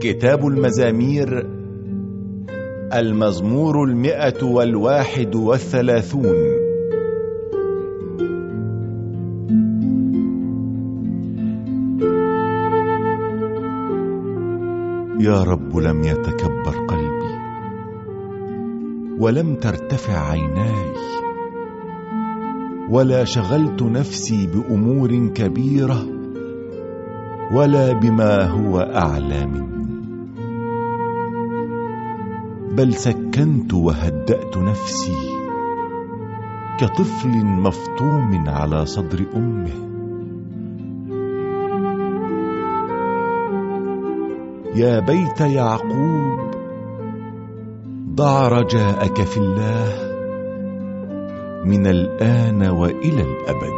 كتاب المزامير المزمور المئة والواحد والثلاثون. يا رب لم يتكبر قلبي ولم ترتفع عيناي. ولا شغلت نفسي بأمور كبيرة ولا بما هو أعلى مني. بل سكنت وهدأت نفسي كطفل مفطوم على صدر أمه. يا بيت يعقوب ضع رجاءك في الله. من الآن وإلى الأبد.